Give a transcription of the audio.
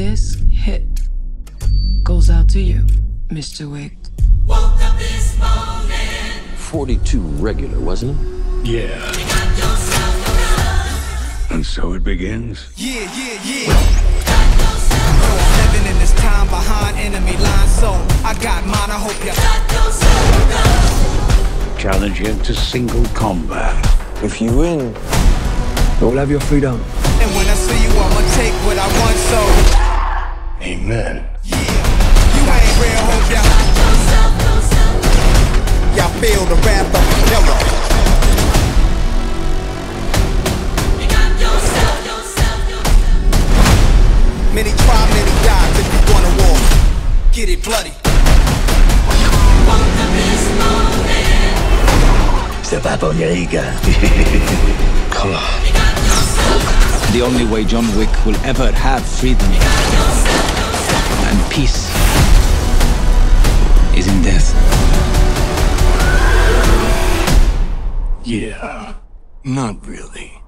This hit goes out to you, Mr. Wick. 42 regular, wasn't it? Yeah. And so it begins. Yeah, yeah, yeah. Yo, living in this time behind enemy lines, so I got mine. I hope you. Challenge you to single combat. If you win, you'll have your freedom. And when I see you, I'ma take what I want, so. Feel the wrath of Yellow. Many try, many die if you wanna war. Get it bloody. Step up on your ego. Come on. The only way John Wick will ever have freedom and peace is in death. Yeah. Not really.